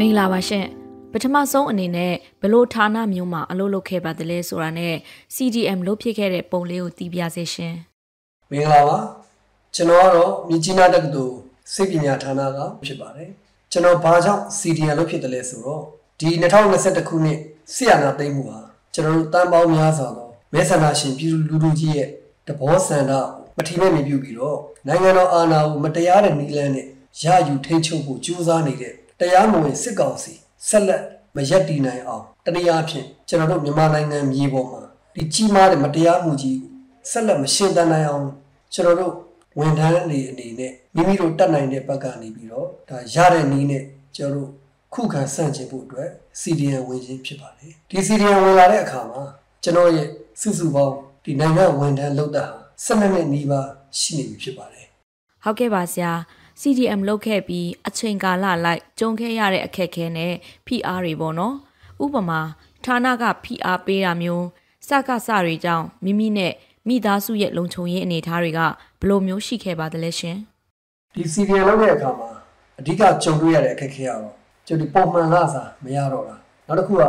မင်္ဂလာပါရှင်ပထမဆုံးအနေနဲ့ဘလို့ဌာနမျိုးမှာအလုပ်လုပ်ခဲ့ပါသလဲဆိုတာနဲ့ CDM လုပ်ဖြစ်ခဲ့တဲ့ပုံလေးကိုသိပြစေရှင်မင်္ဂလာပါကျွန်တော်ကတော့မြကြီးနားတက္ကသိုလ်စိတ်ပညာဌာနကဖြစ်ပါတယ်ကျွန်တော်ဘာကြောင့် CDM လုပ်ဖြစ်တယ်လဲဆိုတော့ဒီ2021ခုနှစ်ဆီယနာသိမ်းမှုဟာကျွန်တော်တို့တန်ပေါင်းများစွာသောမဲဆန္ဒရှင်ပြည်သူလူထုကြီးရဲ့တဘောဆန္ဒမထီမဲ့မြပြုပြီးတော့နိုင်ငံတော်အာဏာကိုမတရားတဲ့နည်းလမ်းနဲ့ရယူထိန်းချုပ်ဖို့ကြိုးစားနေတဲ့ တရားမဝင်စစ်ကောင်စီဆက်လက်မရက်တည်နိုင်အောင်တနည်းအားဖြင့်ကျွန်တော်တို့မြန်မာနိုင်ငံမြေပေါ်မှာဒီကြီးမားတဲ့မတရားမှုကြီးဆက်လက်မရှင်းတမ်းနိုင်အောင်ကျွန်တော်တို့ဝန်ထမ်းတွေအနေနဲ့မိမိတို့တတ်နိုင်တဲ့ဘက်ကနေပြီးတော့ဒါရတဲ့နည်းနဲ့ကျွန်တော်တို့ခုခံဆန့်ကျင်ဖို့အတွက် CDN ဝင်ခြင်းဖြစ်ပါတယ်ဒီ CDN ဝင်လာတဲ့အခါမှာကျွန်တော်ရဲ့စုစုပေါင်းဒီနိုင်ငံဝန်ထမ်းလုပ်တာ12နှစ်နီးပါးရှိနေပြီဖြစ်ပါတယ်ဟုတ်ကဲ့ပါဆရာ CDM လုပ်ခဲ့ပြီးအချိန်ကာလလိုက်ကြုံခဲ့ရတဲ့အခက်အခဲနဲ့ PR တွေပေါ့နော်ဥပမာဌာနက PR ပေးတာမျိုးစကစတွေကြောင့်မိမိနဲ့မိသားစုရဲ့လုံခြုံရေးအနေအထားတွေကဘယ်လိုမျိုးရှိခဲ့ပါသလဲရှင်ဒီ CDM လုပ်တဲ့အခါမှာအဓိကကြုံတွေ့ရတဲ့အခက်အခဲကတော့ကျုပ်ဒီပုံမှန်လာစားမရတော့တာနောက်တစ်ခုက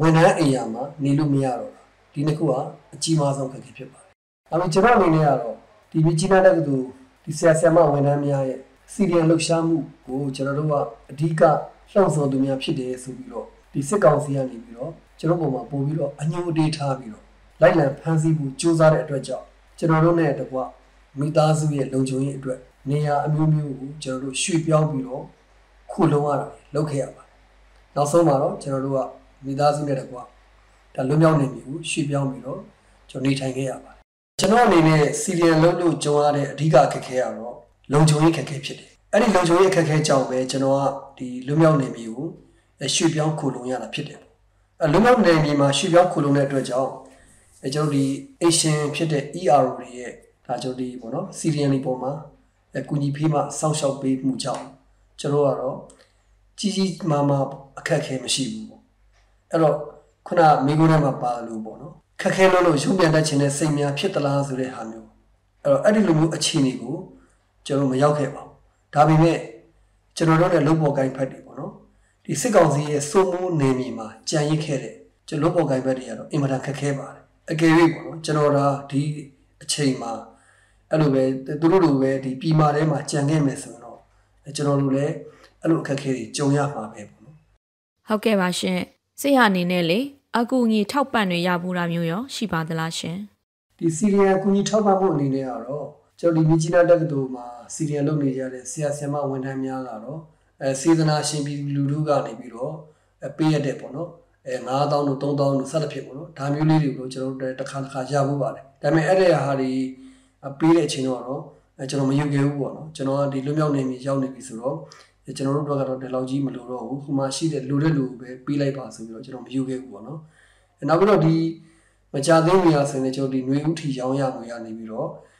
ဝန်ထမ်းအိမ်ယာမှာနေလို့မရတော့တာဒီနှစ်ခုကအကြီးမားဆုံးအခက်အခဲဖြစ်ပါတယ်။အဲလိုကျွန်တော်အနေနဲ့ကတော့ဒီမြကြီးနားတက္ကသိုလ်ဒီဆရာဆရာမဝန်ထမ်းများရဲ့ စီရီယံလှုပ်ရှားမှုကိုကျွန်တော်တို့ကအဓိကလှုံ့ဆော်သူများဖြစ်တယ်ဆိုပြီးတော့ဒီစစ်ကောင်စီကနေပြီးတော့ကျွန်တော်ပုံမှာပို့ပြီးတော့အညိုအတေးထားပြီးတော့လိုက်လံဖမ်းဆီးဖို့ကြိုးစားတဲ့အတွက်ကြောင့်ကျွန်တော်တို့နဲ့တကွမိသားစုရဲ့လုံခြုံရေးအတွက်နေရာအမျိုးမျိုးကိုကျွန်တော်တို့ရွှေ့ပြောင်းပြီးတော့ခုလုံးရတာလုပ်ခဲ့ရပါတယ်။နောက်ဆုံးမှာတော့ကျွန်တော်တို့ကမိသားစုနဲ့တကွဒါလွတ်မြောက်နေပြီကိုရွှေ့ပြောင်းပြီးတော့ကျွန်တော်နေထိုင်ခဲ့ရပါတယ်။ကျွန်တော်အနေနဲ့စီရီယံလုပ်လို့ကြုံရတဲ့အဓိကအခက်အခဲကတော့ လုံခြုံရေးခက်ခဲဖြစ်တယ်အဲ့ဒီလုံခြုံရေးခက်ခဲကြောင့်ပဲကျွန်တော်ကဒီလွမြောက်နေမျိုးကိုရွှေ့ပြောင်းခိုလုံရတာဖြစ်တယ်အဲ့လွမြောက်နေမျိုးမှာရွှေ့ပြောင်းခိုလုံတဲ့အတွက်ကြောင့်အဲကျွန်တော်ဒီ Asian ဖြစ်တဲ့ ER တွေရဲ့ဒါကျွန်တော်ဒီပေါ့နော် Syrian တွေပေါ်မှာအကူကြီးဖေးမှစောင့်ရှောက်ပေးမှုကြောင့်ကျွန်တော်ကတော့ကြီးကြီးမားမားအခက်ခဲမရှိဘူးပေါ့အဲ့တော့ခုနမိကုန်းထဲမှာပါလို့ပေါ့နော်ခက်ခဲလို့လို့ရုံးပြန်တတ်ခြင်းနဲ့စိတ်များဖြစ်သလားဆိုတဲ့ဟာမျိုးအဲ့တော့အဲ့ဒီလိုမျိုးအခြေအနေကို ကျွန်တော်မရောက်ခဲ့ပါဘူးဒါပေမဲ့ကျွန်တော်တို့ရဲ့လုံပေါ်ကိုင်းဖက်တွေပေါ့နော်ဒီစစ်ကောင်စီရဲ့စိုးမိုးနေမြေမှာကြံရစ်ခဲ့တဲ့ကျွန်တော်လုံပေါ်ကိုင်းဖက်တွေကတော့အင်မတန်ခက်ခဲပါတယ်အကယ်၍ပေါ့နော်ကျွန်တော်ဒါဒီအချိန်မှာအဲ့လိုပဲသူတို့လိုပဲဒီပြည်မာထဲမှာကြံခဲ့မယ်ဆိုတော့ကျွန်တော်တို့လည်းအဲ့လိုအခက်အခဲတွေကြုံရမှာပဲပေါ့နော်ဟုတ်ကဲ့ပါရှင်စိတ်ဟာအနေနဲ့လေအကူအညီထောက်ပံ့တွေရဘူးတာမျိုးရောရှိပါသလားရှင်ဒီစီရီယံအကူအညီထောက်ပံ့မှုအနေနဲ့ကတော့ ကျွန်တော်ဒီမြကြီးနားတက္ကသိုလ်မှာစီရီယံလုပ်နေကြတဲ့ဆရာဆရာမဝန်ထမ်းများကတော့အဲစေတနာရှင်ပြည်လူထုကနေပြီးတော့ပေးရတဲ့ပေါ့နော်အဲ9000တို့3000တို့ဆက်လက်ဖြစ်ပေါ့နော်ဒါမျိုးလေးတွေကိုကျွန်တော်တို့တစ်ခါတစ်ခါရဖို့ပါတယ်ဒါပေမဲ့အဲ့ဒီဟာတွေပေးတဲ့အချိန်တော့အဲကျွန်တော်မယူခဲ့ဘူးပေါ့နော်ကျွန်တော်ကဒီလွတ်မြောက်နေပြီရောက်နေပြီဆိုတော့ကျွန်တော်တို့ကတော့ဒီလောက်ကြီးမလိုတော့ဘူးဟိုမှာရှိတဲ့လူတဲ့လူပဲပေးလိုက်ပါဆိုပြီးတော့ကျွန်တော်မယူခဲ့ဘူးပေါ့နော်နောက်ပြီးတော့ဒီမကြသေးမီယာဆိုရင်ကျွန်တော်ဒီຫນွေဥထီရောင်းရငွေရနေပြီးတော့အဲ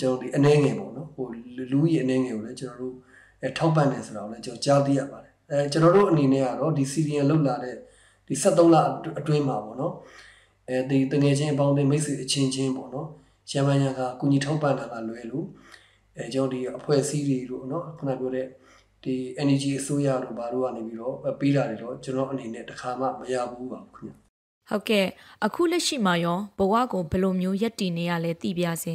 ကျွန်တော်ဒီအနေငယ်ပေါ့နော်ဟိုလူကြီးအနေငယ်ကိုလည်းကျွန်တော်တို့အဲထောက်ပံ့တယ်ဆိုတာကိုလည်းကျွန်တော်ကြားသိရပါတယ်အဲကျွန်တော်တို့အနေနဲ့ကတော့ဒီ CDN လောက်လာတဲ့ဒီ73လအတွင်းမှာပေါ့နော်အဲဒီတငယ်ချင်းအပေါင်းအသင်းမိတ်ဆွေအချင်းချင်းပေါ့နော်ရမန်ရံကကုညီထောက်ပံ့တာကလွယ်လို့အဲကျွန်တော်ဒီအဖွဲ့အစည်းတွေတို့နော်ခုနပြောတဲ့ဒီ energy အစိုးရတို့ဘာလို့ကနေပြီးတော့ပေးတာတွေတော့ကျွန်တော်အနေနဲ့တခါမှမရဘူးပါဘူးခင်ဗျဟုတ်ကဲ့အခုလက်ရှိမှာရောဘဝကိုဘယ်လိုမျိုးရက်တည်နေရလဲသိပြစေ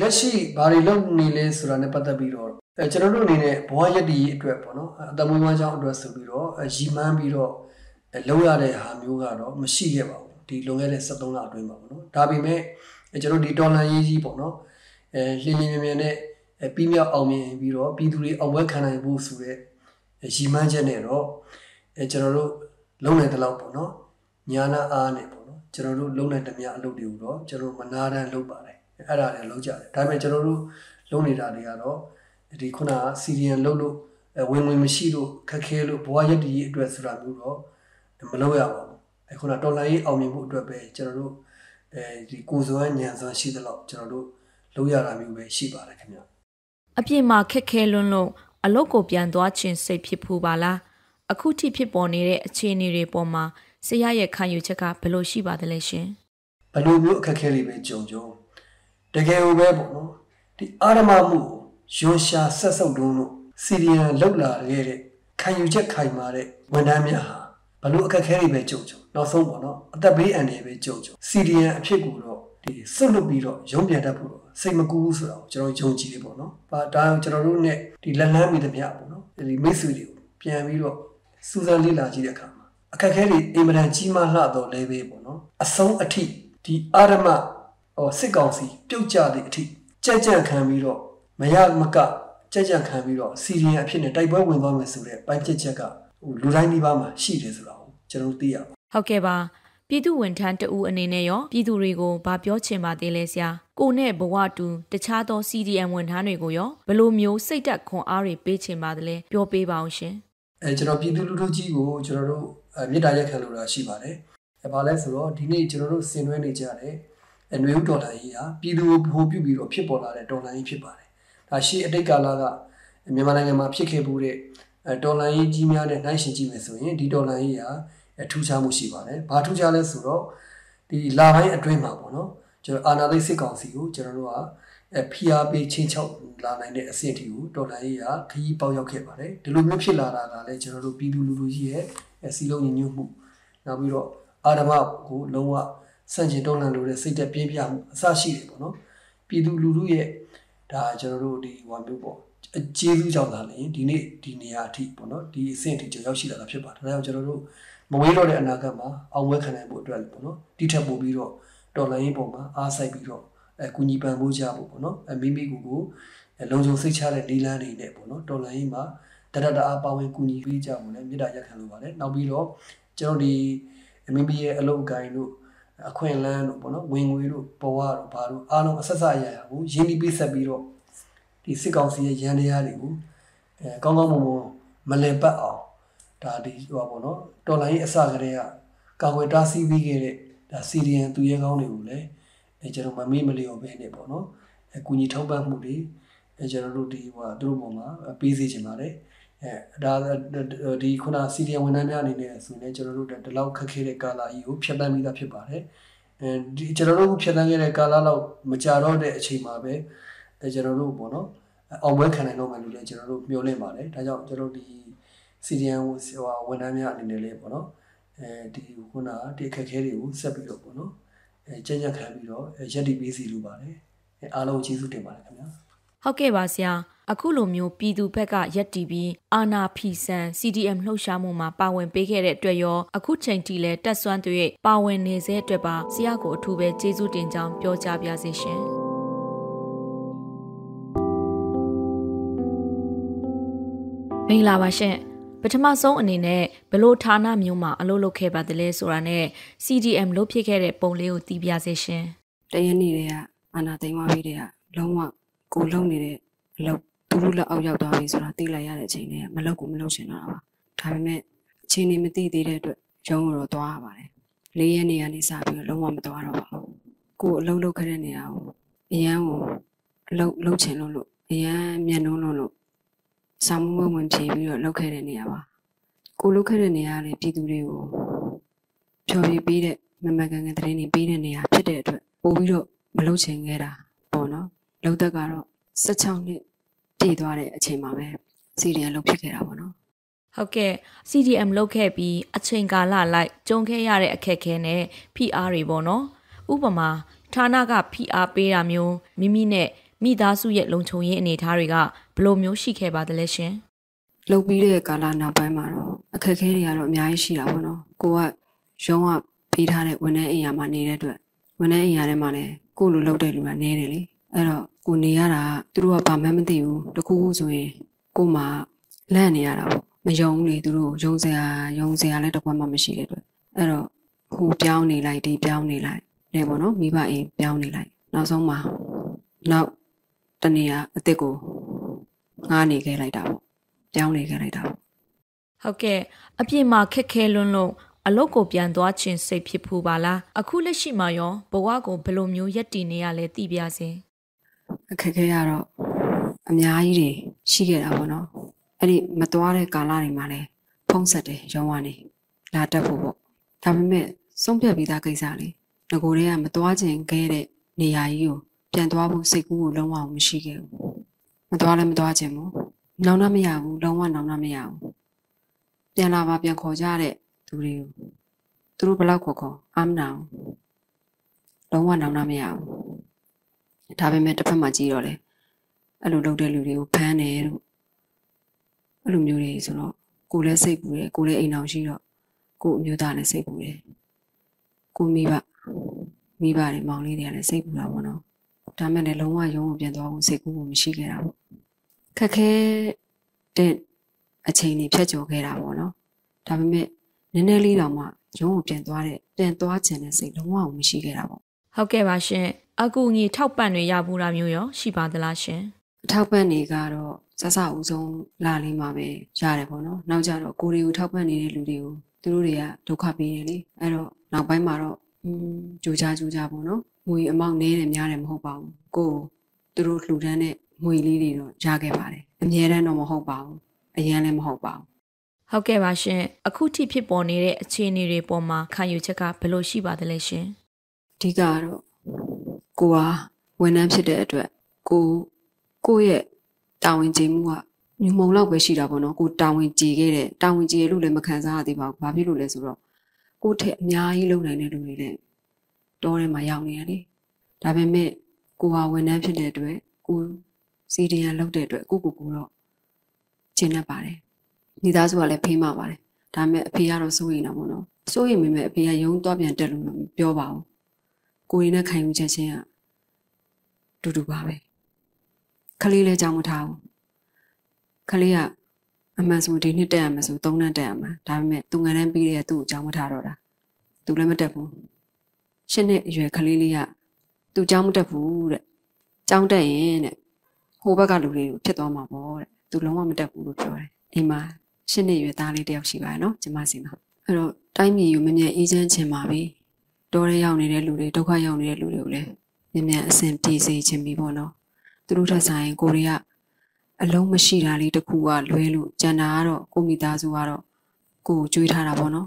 လက်ရှိဘာတွေလုပ်နေလဲဆိုတာနဲ့ပတ်သက်ပြီးတော့အဲကျွန်တော်တို့အနေနဲ့ဘဝရည်တည်အတွက်ပေါ့နော်အတမွေးဝမ်းကြောင်းအတွက်ဆိုပြီးတော့ရီမန်းပြီးတော့လုံးရတဲ့ဟာမျိုးကတော့မရှိခဲ့ပါဘူးဒီလွန်ခဲ့တဲ့73လအတွင်းပါပေါ့နော်ဒါပေမဲ့ကျွန်တော်ဒီတော်လန်ရေးကြီးပေါ့နော်အဲလင်းလင်းမြင်မြင်နဲ့ပြီးမြောက်အောင်မြင်ပြီးတော့ပြည်သူတွေအောင်ပွဲခံနိုင်ဖို့ဆိုတဲ့ရီမန်းချက်နဲ့တော့အဲကျွန်တော်တို့လုံးနိုင်တဲ့လောက်ပေါ့နော်ညာနာအားနဲ့ပေါ့နော်ကျွန်တော်တို့လုံးနိုင်တဲ့မြအလုပ်တွေကိုတော့ကျွန်တော်မနာတမ်းလုပ်ပါတယ် အဲ့ဒါတွေလုံးကြတယ်ဒါပေမဲ့ကျွန်တော်တို့လုံးနေတာတွေကတော့ဒီခုနကစီရီယန်လုံးလို့ဝင်ဝင်မရှိလို့ခက်ခဲလို့ဘဝရက်တည်အတွက်ဆိုတာမျိုးတော့မလုပ်ရပါဘူးအခုနတော်လိုင်းရေးအောင်မြင်မှုအတွက်ပဲကျွန်တော်တို့အဲဒီကိုစွမ်းညံစွမ်းရှိသလောက်ကျွန်တော်တို့လုပ်ရတာမျိုးပဲရှိပါတယ်ခင်ဗျအပြင်မှာခက်ခဲလွန်းလို့အလုတ်ကိုပြန်သွားခြင်းစိတ်ဖြစ်ဖူးပါလားအခုထိဖြစ်ပေါ်နေတဲ့အခြေအနေတွေပေါ်မှာဆရာရဲ့ခံယူချက်ကဘယ်လိုရှိပါသလဲရှင်ဘယ်လိုမျိုးအခက်အခဲတွေပဲကြုံကြုံ တကယ်ကိုပဲပေါ့နော်ဒီအာရမမှုကိုယွန်ရှာဆက်ဆုပ်တုံးလို့စီရီယန်လောက်လာခဲ့တဲ့ခံယူချက်ခိုင်မာတဲ့ဝန်ထမ်းများဟာဘလို့အခက်အခဲတွေပဲကြုံကြုံနောက်ဆုံးပေါ့နော်အသက်ဘေးအန္တရာယ်ပဲကြုံကြုံ CDN အဖြစ်ကိုတော့ဒီစွတ်လွတ်ပြီးတော့ရုံးပြန်တတ်ဖို့တော့စိတ်မကူဘူးဆိုတော့ကျွန်တော်ယုံကြည်တယ်ပေါ့နော်။ဒါဒါကျွန်တော်တို့ ਨੇ ဒီလက်လန်းမိသမျှပေါ့နော်။ဒီမိတ်ဆွေတွေကိုပြန်ပြီးတော့စူးစမ်းလေ့လာကြည့်တဲ့အခါမှာအခက်အခဲတွေအင်မတန်ကြီးမားလှတော့လဲပဲပေါ့နော်။အဆုံးအထိဒီအာရမ ဟောစစ်ကောင်စီပြုတ်ကြတဲ့အထိကြက်ကြက်ခံပြီးတော့မရမကကြက်ကြက်ခံပြီးတော့စီရီယံအဖြစ်နဲ့တိုက်ပွဲဝင်သွားမယ်ဆိုတဲ့ပိုင်းပြစ်ချက်ကဟိုလူတိုင်းဒီပါမှာရှိတယ်ဆိုတာကိုကျွန်တော်သိရပါဟုတ်ကဲ့ပါပြည်သူဝန်ထမ်းတဦးအနေနဲ့ရောပြည်သူတွေကိုဗာပြောချင်ပါသေးလဲဆရာကိုနဲ့ဘဝတူတခြားသော CDM ဝန်ထမ်းတွေကိုရောဘယ်လိုမျိုးစိတ်သက်ခွန်အားတွေပေးချင်ပါသလဲပြောပေးပါအောင်ရှင်အဲကျွန်တော်ပြည်သူလူထုကြီးကိုကျွန်တော်တို့အဲမြေတားရက်ခံလို့ရရှိပါတယ်အဲဘာလဲဆိုတော့ဒီနေ့ကျွန်တော်တို့ဆင်နွှဲနေကြတဲ့ အနွေဦးဒေါ်လာကြီးဟာပြည်သူကိုဗဟိုပြုပြီးတော့ဖြစ်ပေါ်လာတဲ့ဒေါ်လာကြီးဖြစ်ပါတယ်ဒါရှိအတိတ်ကာလကမြန်မာနိုင်ငံမှာဖြစ်ခဲ့မှုတဲ့အဲဒေါ်လာကြီးကြီးများနဲ့နှိုင်းယှဉ်ကြည့်မယ်ဆိုရင်ဒီဒေါ်လာကြီးဟာအထူးခြားမှုရှိပါတယ်ဘာထူးခြားလဲဆိုတော့ဒီလာပိုင်းအတွင်းမှာပေါ့နော်ကျွန်တော်အာနာသိစစ်ကောင်စီကိုကျွန်တော်တို့ကအဲ PR ပေးချင်းချောက်လာနိုင်တဲ့အဆင့်အထိကိုဒေါ်လာကြီးကခရီးပေါက်ရောက်ခဲ့ပါတယ်ဒီလိုမျိုးဖြစ်လာတာကလည်းကျွန်တော်တို့ပြည်သူလူထုကြီးရဲ့အဲစီလုံးညီညွတ်မှုနောက်ပြီးတော့အာဓမ္မကိုလုံးဝ စန့်ကျင်တော်လှန်လို့တဲ့စိတ်သက်ပြင်းပြမှုအစရှိတယ်ပေါ့နော်ပြည်သူလူထုရဲ့ဒါကျွန်တော်တို့ဒီဟိုမျိုးပေါ့အကျေးဇူးကြောင့်သာလေဒီနေ့ဒီနေရာအထိပေါ့နော်ဒီအဆင့်အထိကျွန်တော်ရောက်ရှိလာတာဖြစ်ပါတယ်ဒါကြောင့်ကျွန်တော်တို့မဝေးတော့တဲ့အနာဂတ်မှာအောင်ပွဲခံနိုင်ဖို့အတွက်ပေါ့နော်တိထက်ပို့ပြီးတော့တော်လိုင်းရေးပုံမှာအားစိုက်ပြီးတော့အဲကုညီပံ့ပိုးကြဖို့ပေါ့နော်အဲမိမိကိုယ်ကိုလုံခြုံစိတ်ချတဲ့လီလန်းတွေနဲ့ပေါ့နော်တော်လိုင်းရေးမှာတရတအားပါဝင်ကုညီပေးကြဖို့လည်းမေတ္တာရက်ခံလိုပါတယ်နောက်ပြီးတော့ကျွန်တော်ဒီမိမိရဲ့အလုပ်အကိုင်တို့ အခွင့်အလန်းတို့ပေါ့နော်ဝင်ငွေတို့ဘဝတို့ဘာတို့အားလုံးအဆက်ဆက်ရရကိုရင်းနှီးပေးဆက်ပြီးတော့ဒီစစ်ကောင်စီရဲ့ရန်တရားတွေကိုအဲကောင်းကောင်းမွန်မွန်မလည်ပတ်အောင်ဒါဒီဟိုပါပေါ့နော်တော်လိုင်းအစကတည်းကကာကွယ်တားဆီးပြီးခဲ့တဲ့ဒါစီရီယန်သူရဲကောင်းတွေကိုလည်းအဲကျွန်တော်မမေ့မလျော်ပဲနေပေါ့နော်အကူညီထောက်ပံ့မှုတွေအဲကျွန်တော်တို့ဒီဟိုသူတို့ပုံမှာပေးစီချင်ပါတယ် အဲဒါဒီခုနစီရီယန်ဝန်ထမ်းများအနေနဲ့ဆိုရင်ကျွန်တော်တို့ဒီလောက်ခက်ခဲတဲ့ကာလကြီးကိုဖြတ်တန်းပြီးသားဖြစ်ပါတယ်အဲဒီကျွန်တော်တို့ဖြတ်တန်းခဲ့တဲ့ကာလလောက်မကြတော့တဲ့အချိန်မှာပဲအဲကျွန်တော်တို့ပေါ့နော်အောင်ပွဲခံနိုင်တော့မှလို့လည်းကျွန်တော်တို့မျှော်လင့်ပါတယ်ဒါကြောင့်ကျွန်တော်တို့ဒီစီရီယန်ဟိုဝန်ထမ်းများအနေနဲ့လည်းပေါ့နော်အဲဒီခုနဒီအခက်အခဲတွေကိုဆက်ပြီးတော့ပေါ့နော်အဲကြက်ကြက်ခံပြီးတော့ရက်တီပေးစီလိုပါတယ်အဲအားလုံးကျေးဇူးတင်ပါတယ်ခင်ဗျာဟုတ်ကဲ့ပါဆရာ အခုလိုမျိုးပြည်သူဘက်ကရက်တီပြီးအာနာဖီဆန် CDM လှုပ်ရှားမှုမှာပါဝင်ပေးခဲ့တဲ့အတွက်ရောအခုချိန်ထိလည်းတက်ဆွမ်းတွေပါဝင်နေစေအတွက်ပါဆရာကိုအထူးပဲကျေးဇူးတင်ကြောင်းပြောကြားပါစေရှင် မင်္ဂလာပါရှင်ပထမဆုံးအနေနဲ့ဘလို့ဌာနမျိုးမှာအလုပ်လုပ်ခဲ့ပါသလဲဆိုတာနဲ့ CDM လုပ်ဖြစ်ခဲ့တဲ့ပုံလေးကိုသိပြစေရှင်တရနေ့တွေကအာနာသိမ်းသွားပြီးတဲ့ကလုံးဝကိုလုံနေတဲ့အလုပ် သူတို့လက်အောက်ရောက်သွားပြီဆိုတာသိလိုက်ရတဲ့အချိန်နဲ့မလုပ်ကိုမလုပ်ချင်တော့တာပါဒါပေမဲ့အချိန်နေမသိသေးတဲ့အတွက်ရုံးတော့သွားရပါတယ်လေးရက်နေရနေစပြီးလုံးဝမသွားတော့ပါဘူးကိုအလုပ်လုပ်ခဲ့တဲ့နေရာကိုအရန်ကိုအလုပ်လုပ်ချင်လို့လို့အရန်မျက်နှုံးလို့လို့စာမွေးဝင်ဖြေပြီးတော့လုပ်ခဲ့တဲ့နေရာပါကိုလုပ်ခဲ့တဲ့နေရာကလည်းပြည်သူတွေကိုဖြော်ပြပေးတဲ့မမကန်ကန်သတင်းတွေပေးတဲ့နေရာဖြစ်တဲ့အတွက်ပို့ပြီးတော့မလုပ်ချင်ခဲ့တာပေါ့နော်လောက်သက်ကတော့16နှစ် တည်သွားတဲ့အချိန်မှာပဲ CDM လုပ်ဖြစ်ခဲ့တာပေါ့နော်ဟုတ်ကဲ့ CDM လုပ်ခဲ့ပြီးအချိန်ကာလလိုက်ကြုံခဲ့ရတဲ့အခက်အခဲနဲ့ PR တွေပေါ့နော်ဥပမာဌာနက PR ပေးတာမျိုးမိမိနဲ့မိသားစုရဲ့လုံခြုံရေးအနေအထားတွေကဘယ်လိုမျိုးရှိခဲ့ပါသလဲရှင်လုပ်ပြီးတဲ့ကာလနောက်ပိုင်းမှာတော့အခက်အခဲတွေကတော့အများကြီးရှိတာပေါ့နော်ကိုကရုံးကပေးထားတဲ့ဝန်ထမ်းအိမ်ယာမှာနေတဲ့အတွက်ဝန်ထမ်းအိမ်ယာထဲမှာလည်းကိုလိုလုပ်တဲ့လူကနည်းတယ်လေအဲ့တော့ ကိုနေရတာသူတို့ကဘာမှမသိဘူးတခုခုဆိုရင်ကိုမှလန့်နေရတာပေါ့မယုံလေသူတို့ယုံစရာယုံစရာလည်းတကွမှမရှိတဲ့အတွက်အဲ့တော့ဟိုပြောင်းနေလိုက်ဒီပြောင်းနေလိုက်နေပေါ့နော်မိဘအိမ်ပြောင်းနေလိုက်နောက်ဆုံးမှာနောက်တနေရာအစ်စ်ကိုငားနေခဲ့လိုက်တာပေါ့ပြောင်းနေခဲ့လိုက်တာပေါ့ဟုတ်ကဲ့အပြစ်မှာခက်ခဲလွန်းလို့အလုတ်ကိုပြန်သွားခြင်းစိတ်ဖြစ်ဖူးပါလားအခုလက်ရှိမှာရောဘဝကိုဘယ်လိုမျိုးရက်တည်နေရလဲသိပြစေ အခက်ခဲရတော့အများကြီးတွေရှိခဲ့တာပေါ့နော်အဲ့ဒီမသွားတဲ့ကာလတွေမှာလည်းဖုံးဆက်တယ်ရုံးကနေလာတက်ဖို့ပေါ့ဒါပေမဲ့ဆုံးဖြတ်ပြီးသားကိစ္စလေငကိုတွေကမသွားခြင်းခဲ့တဲ့နေရာကြီးကိုပြန်သွားဖို့စိတ်ကူးကိုလုံးဝမရှိခဲ့ဘူးမသွားလည်းမသွားခြင်းဘူးနောင်နာမရဘူးလုံးဝနောင်နာမရဘူးပြန်လာပါပြန်ခေါ်ကြတဲ့သူတွေကိုသူတို့ဘလောက်ခေါ်ခေါ်အာမနာဘူးလုံးဝနောင်နာမရဘူး ဒါပေမဲ့တစ်ဖက်မှာကြည့်တော့လေအဲ့လိုလုပ်တဲ့လူတွေကိုဖမ်းတယ်လို့အဲ့လိုမျိုးတွေဆိုတော့ကိုလည်းစိတ်ပူတယ်ကိုလည်းအိမ်အောင်ရှိတော့ကိုအမျိုးသားလည်းစိတ်ပူတယ်ကိုမိဘမိဘတွေမောင်လေးတွေကလည်းစိတ်ပူတာပေါ့နော်ဒါမဲ့လည်းလုံးဝရုံးကိုပြန်သွားဖို့စိတ်ကူးဖို့မရှိခဲ့တာပေါ့ခက်ခဲတဲ့အချိန်ကြီးဖြတ်ကျော်ခဲ့တာပေါ့နော်ဒါပေမဲ့နည်းနည်းလေးတော့မှရုံးကိုပြန်သွားတဲ့ပြန်သွားခြင်းတဲ့စိတ်လုံးဝမရှိခဲ့တာပေါ့ဟုတ်ကဲ့ပါရှင် အကူအညီထောက်ပံ့တွေရဘူးတာမျိုးရောရှိပါသလားရှင်အထောက်ပံ့တွေကတော့စစဦးဆုံးလာလေးမှာပဲရတယ်ပေါ့နော်နောက်ကြတော့ကိုရီကိုထောက်ပံ့နေတဲ့လူတွေကိုသူတို့တွေကဒုက္ခပေးတယ်လေအဲ့တော့နောက်ပိုင်းမှာတော့อืมကြိုးကြကြိုးကြပေါ့နော်ငွေအမောက်နည်းတယ်များတယ်မဟုတ်ပါဘူးကိုယ်သူတို့လှူဒန်းတဲ့ငွေလေးတွေတော့ရခဲ့ပါတယ်အများတန်းတော့မဟုတ်ပါဘူးအရင်လည်းမဟုတ်ပါဘူးဟုတ်ကဲ့ပါရှင်အခုထိဖြစ်ပေါ်နေတဲ့အခြေအနေတွေပေါ်မှာခံယူချက်ကဘယ်လိုရှိပါသလဲရှင်အဓိကကတော့ ကိုဟာဝန်ထမ်းဖြစ်တဲ့အတွက်ကိုကိုယ့်ရဲ့တာဝန်ကျေမှုကညုံမုံလောက်ပဲရှိတာပေါ့နော်ကိုတာဝန်ကျေခဲ့တဲ့တာဝန်ကျေလို့လည်းမခံစားရသေးပါဘူးဘာဖြစ်လို့လဲဆိုတော့ကိုယ့်ထက်အများကြီးလုပ်နိုင်တဲ့လူတွေလည်းတောထဲမှာရောက်နေရလေဒါပေမဲ့ကိုဟာဝန်ထမ်းဖြစ်တဲ့အတွက်ကိုစီဒီယန်လုပ်တဲ့အတွက်ကိုကိုကိုတော့ကျင်းနေပါတယ်မိသားစုကလည်းဖေးမှပါတယ်ဒါပေမဲ့အဖေကတော့စိုးရိမ်တာပေါ့နော်စိုးရိမ်မိမဲ့အဖေကရုံးသွားပြန်တက်လို့မပြောပါဘူး ကိုရင်းနဲ့ခံယူချက်ချင်းကတူတူပါပဲခလေးလည်းကြောင်းမထားဘူးခလေးကအမှန်ဆိုဒီနှစ်တက်ရမှာဆို၃နှစ်တက်ရမှာဒါပေမဲ့သူငန်းတန်းပြီးတဲ့သူ့ကိုကြောင်းမထားတော့တာသူလည်းမတက်ဘူးရှစ်နှစ်အရွယ်ခလေးလေးကသူကြောင်းမတက်ဘူးတဲ့ကြောင်းတက်ရင်တဲ့ဟိုဘက်ကလူလေးကိုဖြစ်သွားမှာပေါ့တဲ့သူလုံးဝမတက်ဘူးလို့ပြောတယ်အိမ်မှာရှစ်နှစ်အရွယ်သားလေးတယောက်ရှိပါတယ်နော်ကျမစီမှာအဲ့တော့တိုင်းပြည်ကိုမမြဲအေးချမ်းချင်ပါပြီ တောထဲရောက်နေတဲ့လူတွေဒုက္ခရောက်နေတဲ့လူတွေကိုလည်းမြန်မြန်အဆင်ပြေစေချင်ပြီပေါ့နော်သူတို့ထက်ဆိုင်ကိုရီးယားအလုံးမရှိတာလေးတစ်ခုကလွဲလို့ကျန်တာကတော့ကိုမိသားစုကတော့ကိုကိုကြွေးထားတာပေါ့နော်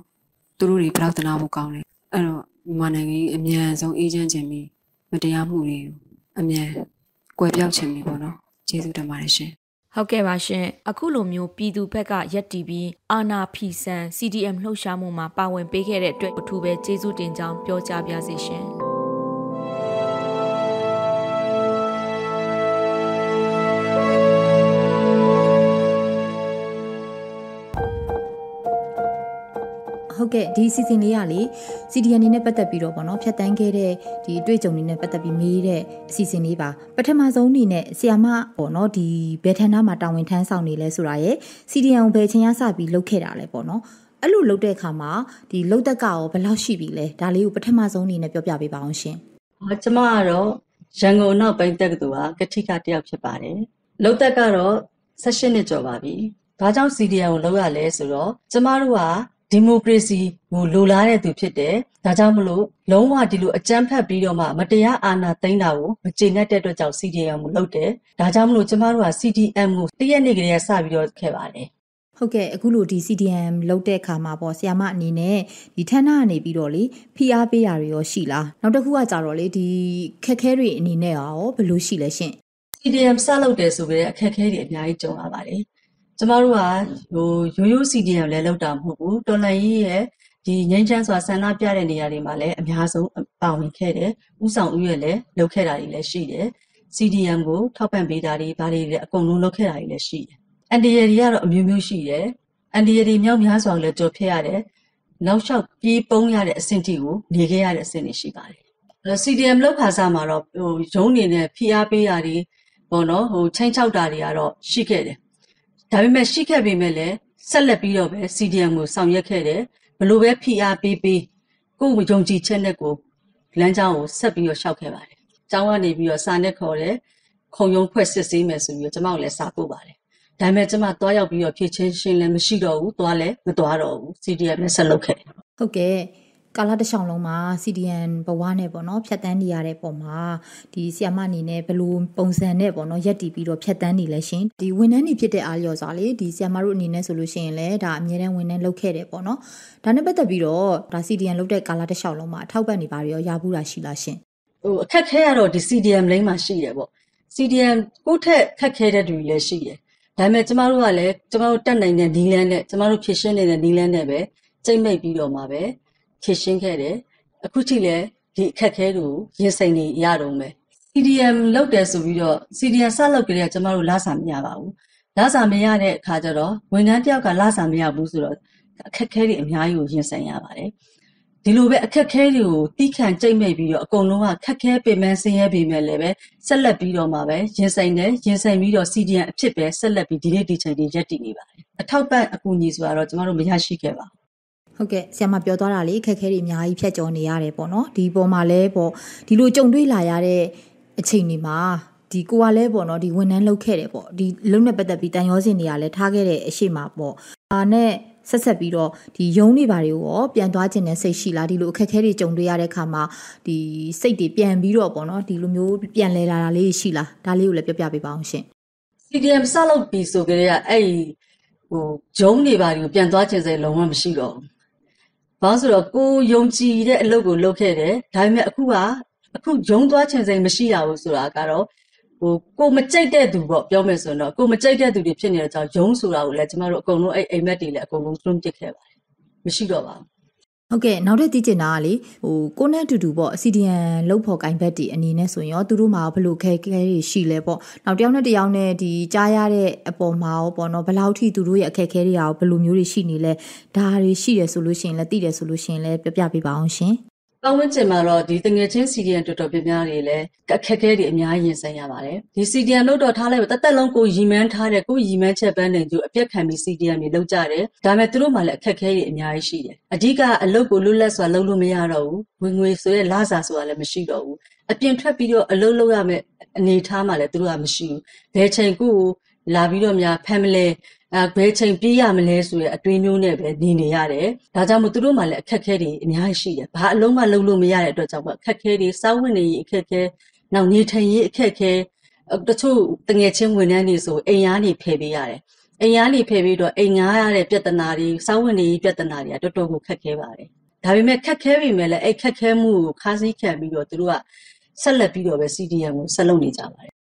သူတို့တွေဘယ်တော့တနာဖို့ကောင်းလဲအဲ့တော့မြန်မာနိုင်ငံကြီးအမြန်ဆုံးအေးချမ်းခြင်းပြီးမတရားမှုတွေကိုအမြန်ကွယ်ပြောက်ခြင်းပြီးပေါ့နော်ကျေးဇူးတင်ပါတယ်ရှင် ဟုတ်ကဲ့ပါရှင်အခုလိုမျိုးပြည်သူဘက်ကရက်တီပြီးအာနာဖီဆန် CDM လှုပ်ရှားမှုမှာပါဝင်ပေးခဲ့တဲ့အတွက်အထူးပဲကျေးဇူးတင်ကြောင်းပြောကြားပါစေရှင် ဟုတ်ကဲ့ဒီစီစဉ်လေးကလေ CDN နေနဲ့ပတ်သက်ပြီးတော့ဗောနော်ဖြတ်တန်းခဲ့တဲ့ဒီအတွေ့အကြုံတွေနဲ့ပတ်သက်ပြီးမေးတဲ့အစီအစဉ်လေးပါပထမဆုံးအနေနဲ့ဆီယာမဗောနော်ဒီဘယ်ဌာနမှာတာဝန်ထမ်းဆောင်နေလဲဆိုတာရယ် CDN ကိုဘယ်ချိန်ရစပြီးလုပ်ခဲ့တာလဲဗောနော်အဲ့လိုလုပ်တဲ့အခါမှာဒီလုပ်သက်ကရောဘယ်လောက်ရှိပြီလဲဒါလေးကိုပထမဆုံးအနေနဲ့ပြောပြပေးပါအောင်ရှင်။ဟောကျမကတော့ရန်ကုန်နောက်ပိုင်းတက္ကသိုလ်ကကတိကတယောက်ဖြစ်ပါတယ်။လုံသက်ကတော့16နှစ်ကျော်ပါပြီ။ဘာကြောင့် CDN ကိုလုပ်ရလဲဆိုတော့ကျမတို့က ဒီမိုကရေစီကိုလိုလားတဲ့သူဖြစ်တယ်။ဒါကြောင့်မလို့လုံးဝဒီလိုအကြမ်းဖက်ပြီးတော့မှမတရားအာဏာသိမ်းတာကိုမကျေနပ်တဲ့အတွက်ကြောင့် CDN ကိုလုပ်တယ်။ဒါကြောင့်မလို့ကျမတို့က CDM ကိုတရက်နေ့ကလေးကစပြီးတော့ခဲ့ပါတယ်။ဟုတ်ကဲ့အခုလိုဒီ CDM လုပ်တဲ့အခါမှာပေါ့ဆီယာမအနေနဲ့ဒီဌာနကနေပြီးတော့လေဖိအားပေးတာတွေရောရှိလားနောက်တစ်ခုကကြတော့လေဒီခက်ခဲတွေအနေနဲ့ရောဘယ်လိုရှိလဲရှင် CDM စလုပ်တယ်ဆိုပြီးအခက်အခဲတွေအများကြီးကြုံရပါတယ်။ ကျမတို့ကဟိုရိုးရိုး CDM လည်းလုပ်တာမဟုတ်ဘူး။တော်လှန်ရေးရဲ့ဒီငင်းချမ်းစွာဆန္ဒပြတဲ့နေရာတွေမှာလည်းအများဆုံးပါဝင်ခဲ့တယ်။ဥဆောင်ဥရဲ့လည်းလုပ်ခဲ့တာတွေလည်းရှိတယ်။ CDM ကိုထောက်ပံ့ပေးတာတွေဘာတွေလည်းအကုန်လုံးလုပ်ခဲ့တာတွေလည်းရှိတယ်။အန်ဒီရတွေကတော့အမျိုးမျိုးရှိတယ်။အန်ဒီရတွေမြောက်များစွာလည်းကြော်ဖြတ်ရတယ်။နောက်လျှောက်ပြေးပုံးရတဲ့အဆင့်ထိကိုနေခဲ့ရတဲ့အဆင့်တွေရှိပါတယ်။အဲ့တော့ CDM လောက်ခါစားမှာတော့ဟိုရုံးနေနဲ့ဖိအားပေးတာတွေပေါ့နော်ဟိုချိန်ချောက်တာတွေကတော့ရှိခဲ့တယ် ဒါပေမဲ့ရှိခဲ့ပေမဲ့လည်းဆက်လက်ပြီးတော့ပဲ CDM ကိုဆောင်ရွက်ခဲ့တယ်ဘလို့ပဲဖိအားပေးပေးကိုယ်ယုံကြည်ချက်နဲ့ကိုလမ်းကြောင်းကိုဆက်ပြီးတော့ရှောက်ခဲ့ပါတယ်ကျောင်းကနေပြီးတော့စာနဲ့ခေါ်တယ်ခုံရုံးဖွဲ့စစ်ဆေးမယ်ဆိုပြီးတော့ကျွန်မကိုလည်းစာပို့ပါတယ်ဒါပေမဲ့ကျွန်မသွားရောက်ပြီးတော့ဖြည့်ချင်းရှင်းလည်းမရှိတော့ဘူးသွားလည်းမသွားတော့ဘူး CDM နဲ့ဆက်လုပ်ခဲ့တယ်ဟုတ်ကဲ့ ကာလတစ်လျှောက်လုံးမှာ CDN ဘဝနဲ့ပေါ့နော်ဖြတ်တန်းနေရတဲ့ပုံမှာဒီဆီယမအနေနဲ့ဘယ်လိုပုံစံနဲ့ပေါ့နော်ရက်တည်ပြီးတော့ဖြတ်တန်းနေလဲရှင်ဒီဝန်ထမ်းတွေဖြစ်တဲ့အားလျော်စွာလေဒီဆီယမတို့အနေနဲ့ဆိုလို့ရှိရင်လည်းဒါအမြဲတမ်းဝန်ထမ်းလုပ်ခဲ့တယ်ပေါ့နော်ဒါနဲ့ပတ်သက်ပြီးတော့ဒါ CDN လုပ်တဲ့ကာလတစ်လျှောက်လုံးမှာအထောက်ပံ့နေပါရောရဘူးတာရှိလားရှင်ဟိုအခက်ခဲကတော့ဒီ CDM လိမ့်မှာရှိတယ်ပေါ့ CDM ကိုယ့်ထက်ခက်ခဲတဲ့သူတွေလည်းရှိတယ်ဒါပေမဲ့ကျမတို့ကလည်းကျမတို့တက်နိုင်တဲ့နီလန်းနဲ့ကျမတို့ဖြည့်ရှင်းနေတဲ့နီလန်းနဲ့ပဲကြိတ်မိတ်ပြီးတော့မှပဲ ဖြည့်ရှင်းခဲ့တယ်အခုထိလည်းဒီအခက်အခဲတွေကိုရင်ဆိုင်နေရတော့မယ် CDM လောက်တယ်ဆိုပြီးတော့ CDM စလောက်ကြတဲ့ကျမတို့လစာမရပါဘူးလစာမရတဲ့အခါကျတော့ဝန်ထမ်းတယောက်ကလစာမရဘူးဆိုတော့အခက်အခဲတွေအများကြီးကိုရင်ဆိုင်ရပါတယ်ဒီလိုပဲအခက်ခဲတွေကိုတီးခံကြိတ်မိတ်ပြီးတော့အကုန်လုံးကခက်ခဲပေမဲ့ဆင်းရဲပေမဲ့လည်းပဲဆက်လက်ပြီးတော့မှပဲရင်ဆိုင်တယ်ရင်ဆိုင်ပြီးတော့ CDN အဖြစ်ပဲဆက်လက်ပြီးဒီနေ့ဒီချိန်ဒီရက်တည်နေပါတယ်အထောက်ပံ့အကူအညီဆိုတာတော့ကျမတို့မရရှိခဲ့ပါဘူး ဟုတ်ကဲ့ဆရာမပြောသွားတာလေခက်ခဲတွေအများကြီးဖြတ်ကျော်နေရတယ်ပေါ့နော်ဒီပေါ်မှာလဲပေါ့ဒီလိုကြုံတွေ့လာရတဲ့အချိန်တွေမှာဒီကိုကလည်းပေါ့နော်ဒီဝန်ထမ်းလုပ်ခဲ့တယ်ပေါ့ဒီလုံနဲ့ပတ်သက်ပြီးတန်ရောစင်တွေကလည်းထားခဲ့တဲ့အရှိမှာပေါ့အာနဲ့ဆက်ဆက်ပြီးတော့ဒီယုံနေပါတွေကိုရောပြန်သွားခြင်းနဲ့စိတ်ရှိလားဒီလိုအခက်အခဲတွေကြုံတွေ့ရတဲ့ခါမှာဒီစိတ်တွေပြန်ပြီးတော့ပေါ့နော်ဒီလိုမျိုးပြန်လဲလာတာလေးရှိလားဒါလေးကိုလည်းပြောပြပေးပါအောင်ရှင် CDM စလုပ်ပြီးဆိုကြတဲ့အဲ့ဒီဟိုဂျုံနေပါတွေကိုပြန်သွားခြင်းစိတ်လုံးဝမရှိတော့ဘူး။ ဘာလို့ဆိုတော့ကိုယုံကြည်တဲ့အလုပ်ကိုလုပ်ခဲ့တယ်ဒါပေမဲ့အခုကအခုဂျုံသွားခြင်းစိတ်မရှိရဘူးဆိုတာကတော့ဟိုကိုမကြိုက်တဲ့သူပေါ့ပြောမယ်ဆိုတော့ကိုမကြိုက်တဲ့သူတွေဖြစ်နေတဲ့ကြောင့်ယုံဆိုတာကိုလည်းကျမတို့အကုန်လုံးအဲ့အိမ်မက်တွေလည်းအကုန်လုံးသွင်းပစ်ခဲ့ပါတယ်မရှိတော့ပါဘူး ဟုတ်ကဲ့နောက်ထပ်သိချင်တာကလေဟိုကိုနဲ့အတူတူပေါ့ CDN လောက်ဖို့ကင်ဘက်တီအနေနဲ့ဆိုရင်ရောသူတို့မှာဘယ်လိုခဲခဲတွေရှိလဲပေါ့နောက်တစ်ယောက်နဲ့တစ်ယောက်နဲ့ဒီကြားရတဲ့အပေါ်မှာရောပေါ့နော်ဘယ်လောက်ထိသူတို့ရဲ့အခက်ခဲတွေရောဘယ်လိုမျိုးတွေရှိနေလဲဒါတွေရှိတယ်ဆိုလို့ရှိရင်လည်းသိတယ်ဆိုလို့ရှိရင်လည်းပြောပြပေးပါအောင်ရှင် ပတ်ဝန်းကျင်မှာတော့ဒီတငယ်ချင်း CDN တော်တော်များများတွေလည်းအခက်အခဲတွေအများကြီးရင်ဆိုင်ရပါတယ်ဒီ CDN လို့တော့ထားလိုက်တသက်လုံးကိုရီမန်းထားတဲ့ကိုရီမန်းချက်ပန်းနေသူအပြက်ခံပြီး CDN တွေလောက်ကြတယ်ဒါပေမဲ့သူတို့မှလည်းအခက်အခဲတွေအများကြီးရှိတယ်အဓိကအလုပ်ကိုလွတ်လပ်စွာလုပ်လို့မရတော့ဘူးဝင်ငွေဆိုရဲလစာဆိုတာလည်းမရှိတော့ဘူးအပြင်ထွက်ပြီးတော့အလုပ်လုပ်ရမယ့်အနေအထားမှလည်းသူတို့ကမရှိဘူးဘယ်ချိန်ကို လာပြီးတော့များ family အဲဘယ်ချိန်ပြေးရမလဲဆိုရအတွေးမျိုးနဲ့ပဲနေနေရတယ်။ဒါကြောင့်မို့သူတို့မှလည်းအခက်အခဲတွေအများကြီးရှိတယ်။ဘာအလုံးမလုံးလို့မရတဲ့အတွက်ကြောင့်အခက်အခဲတွေစောင်းဝင်နေရေးအခက်အခဲနောက်နေထိုင်ရေးအခက်အခဲတချို့တငယ်ချင်းဝန်ထမ်းတွေဆိုအိမ်ရားနေဖယ်ပေးရတယ်။အိမ်ရားနေဖယ်ပြီးတော့အိမ်ငားရတဲ့ပြဿနာတွေစောင်းဝင်နေရေးပြဿနာတွေကတော်တော်ကိုခက်ခဲပါတယ်။ဒါပေမဲ့ခက်ခဲပြီမဲ့လည်းအဲ့ခက်ခဲမှုကိုခါးစည်းခံပြီးတော့သူတို့ကဆက်လက်ပြီးတော့ပဲ CDM ကိုဆက်လုပ်နေကြပါတယ်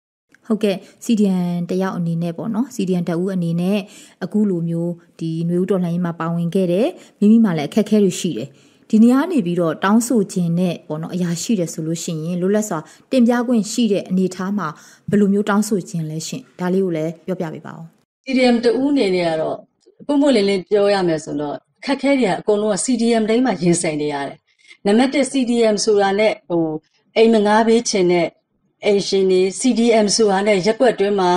ဟုတ်ကဲ့ CDN တယောက်အနေနဲ့ပေါ့နော် CDN တအူးအနေနဲ့အခုလိုမျိုးဒီຫນွေဦးတော်လှန်ရေးမှာပါဝင်ခဲ့တယ်မိမိမှလည်းအခက်အခဲတွေရှိတယ်ဒီနေရာနေပြီးတော့တောင်းဆိုခြင်းနဲ့ပေါ့နော်အရာရှိတယ်ဆိုလို့ရှိရင်လွတ်လပ်စွာတင်ပြခွင့်ရှိတဲ့အနေအထားမှာဘယ်လိုမျိုးတောင်းဆိုခြင်းလဲရှင်ဒါလေးကိုလည်းပြောပြပေးပါဦး CDM တဦးအနေနဲ့ကတော့ပုံမှန်လေးလေးပြောရမယ်ဆိုတော့ခက်ခဲတွေကအကုန်လုံးက CDM တိုင်းမှာရင်ဆိုင်နေရတယ်နံပါတ်1 CDM ဆိုတာနဲ့ဟိုအိမ်မငားပေးခြင်းနဲ့ အိမ်ရှင်တွေ CDM ဆိုတာနဲ့ရက်ွက်တွင်းမှာ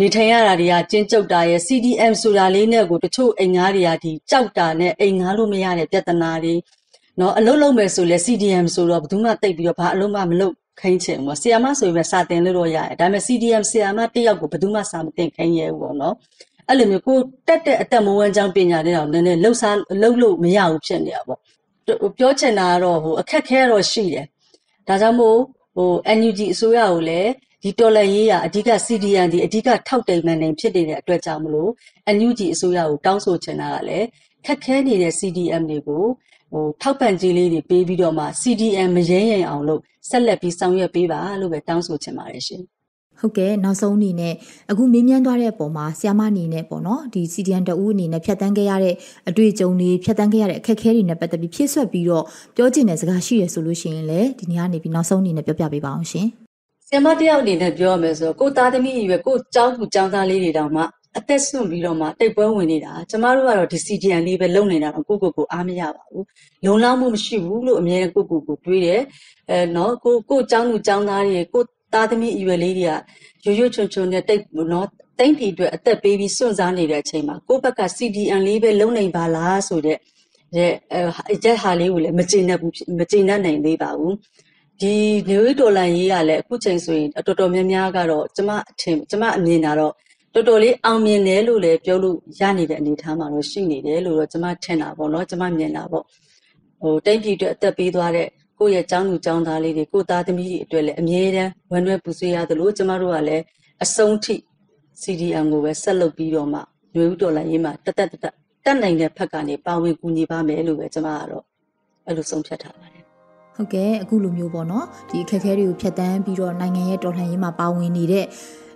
နေထိုင်ရတာတွေကကျဉ်ကျုပ်တာရဲ့ CDM ဆိုတာလေးနဲ့ကိုတချို့အိမ်ငါးတွေကဒီကြောက်တာနဲ့အိမ်ငါးလို့မရတဲ့ပြဿနာတွေနော်အလုံးလုံးပဲဆိုလဲ CDM ဆိုတော့ဘယ်သူမှတိတ်ပြီးတော့ဘာအလုံးမမလုပ်ခိုင်းချင်ဘူးဆီယာမဆိုရင်စာတင်လို့တော့ရတယ်ဒါပေမဲ့ CDM ဆီယာမတယောက်ကိုဘယ်သူမှစာမတင်ခိုင်းရဘူးပေါ့နော်အဲ့လိုမျိုးကိုတက်တဲ့အတက်မဝန်းချောင်းပညာတွေတော့နည်းနည်းလှုပ်ရှားလှုပ်လို့မရဘူးဖြစ်နေတာပေါ့ပြောချင်တာကတော့ဟိုအခက်ခဲတော့ရှိတယ်ဒါကြောင့်မို့ ဟို NUG အစိုးရကိုလည်းဒီတော်လှန်ရေးရာအဓိက CDN ဒီအဓိကထောက်တိမ်မှန်နေဖြစ်နေတဲ့အတွက်ကြောင့်မလို့ NUG အစိုးရကိုတောင်းဆိုချင်တာကလည်းခက်ခဲနေတဲ့ CDM တွေကိုဟိုထောက်ပံ့ကြေးလေးတွေပေးပြီးတော့မှ CDM မရဲရင်အောင်လို့ဆက်လက်ပြီးဆောင်ရွက်ပေးပါလို့ပဲတောင်းဆိုချင်ပါတယ်ရှင်။ ဟုတ်ကဲ့နောက်ဆုံးအနေနဲ့အခုမေးမြန်းသွားတဲ့အပေါ်မှာဆ iam မအနေနဲ့ပေါ့နော်ဒီ CDN တဦးအနေနဲ့ဖြတ်တန်းခဲ့ရတဲ့အတွေ့အကြုံတွေဖြတ်တန်းခဲ့ရတဲ့အခက်အခဲတွေနဲ့ပတ်သက်ပြီးဖြည့်ဆွက်ပြီးတော့ပြောချင်တဲ့စကားရှိရဆိုလို့ရှိရင်လည်းဒီနေ့ကနေပြီးနောက်ဆုံးအနေနဲ့ပြောပြပေးပါအောင်ရှင်ဆ iam မတယောက်အနေနဲ့ပြောရမယ်ဆိုတော့ကိုသားသမီးကြီးပဲကိုကျောင်းသူကျောင်းသားလေးတွေတောင်မှအသက်ဆွန့်ပြီးတော့မှတိတ်ပွဲဝင်နေတာကျမတို့ကတော့ဒီ CDN လေးပဲလုံနေတာတော့ကိုကိုကိုအားမရပါဘူးလုံလောက်မှုမရှိဘူးလို့အမြဲကိုကိုကိုတွေးတယ်အဲနော်ကိုကိုကျောင်းသူကျောင်းသားတွေကို သားသမီးအရွယ်လေးတွေကရိုးရိုးချွန်ချွန်နဲ့တိတ်နော်တိမ့်ထီအတွက်အသက်ပေးပြီးစွန့်စားနေတဲ့အချိန်မှာကိုယ့်ဘက်က CDN လေးပဲလုံနိုင်ပါလားဆိုတဲ့ရဲ့အဲချက်ဟာလေးကိုလည်းမကျေနပ်ဘူးမကျေနပ်နိုင်သေးပါဘူးဒီနေဝေးဒေါ်လာရေးကလည်းအခုချိန်ဆိုရင်တော်တော်များများကတော့ကျမအထင်ကျမအမြင်တာတော့တော်တော်လေးအောင်မြင်တယ်လို့လည်းပြောလို့ရနေတဲ့အနေအထားမှာတော့ရှိနေတယ်လို့တော့ကျမထင်တာပေါ့နော်ကျမမြင်တာပေါ့ဟိုတိမ့်ပြည်အတွက်အသက်ပေးသွားတဲ့ ကိုယ့်ရဲ့ကျောင်းသူကျောင်းသားလေးတွေကိုသားသမီးတွေအတွက်လည်းအမြဲတမ်းဝမ်းနည်းပူဆွေးရသလိုကျမတို့ကလည်းအဆုံးထိ CDM ကိုပဲဆက်လုပ်ပြီးတော့မှရွေးဦးတော်လိုက်ရေးမှာတသက်တသက်တက်နိုင်တဲ့ဖက်ကနေပါဝင်ကူညီပါမယ်လို့ပဲကျမကတော့အဲ့လိုဆုံးဖြတ်ထားပါတယ်ဟုတ်ကဲ့အခုလိုမျိုးပေါ့နော်ဒီအခက်အခဲတွေကိုဖြတ်တန်းပြီးတော့နိုင်ငံရဲ့တော်လှန်ရေးမှာပါဝင်နေတဲ့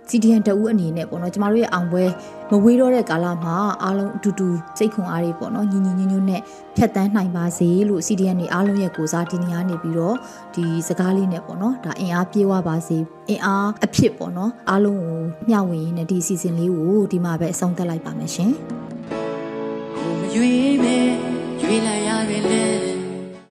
CDN တအူးအနေနဲ့ပေါ့နော်ကျမတို့ရဲ့အောင်ပွဲမဝေးတော့တဲ့ကာလမှာအားလုံးအတူတူစိတ်ခွန်အားတွေပေါ့နော်ညီညီညွတ်ညွတ်နဲ့ဖြတ်တန်းနိုင်ပါစေလို့ CDN တွေအားလုံးရဲ့ကိုစားဒီနေရာနေပြီးတော့ဒီစကားလေးနဲ့ပေါ့နော်ဒါအင်အားပြေဝပါစေအင်အားအဖြစ်ပေါ့နော်အားလုံးကိုမျှဝေရင်းနဲ့ဒီ season လေးကိုဒီမှာပဲအဆုံးသတ်လိုက်ပါမယ်ရှင်ကိုမရွေးမဲ့ရွေးလိုက်ရတယ်လေ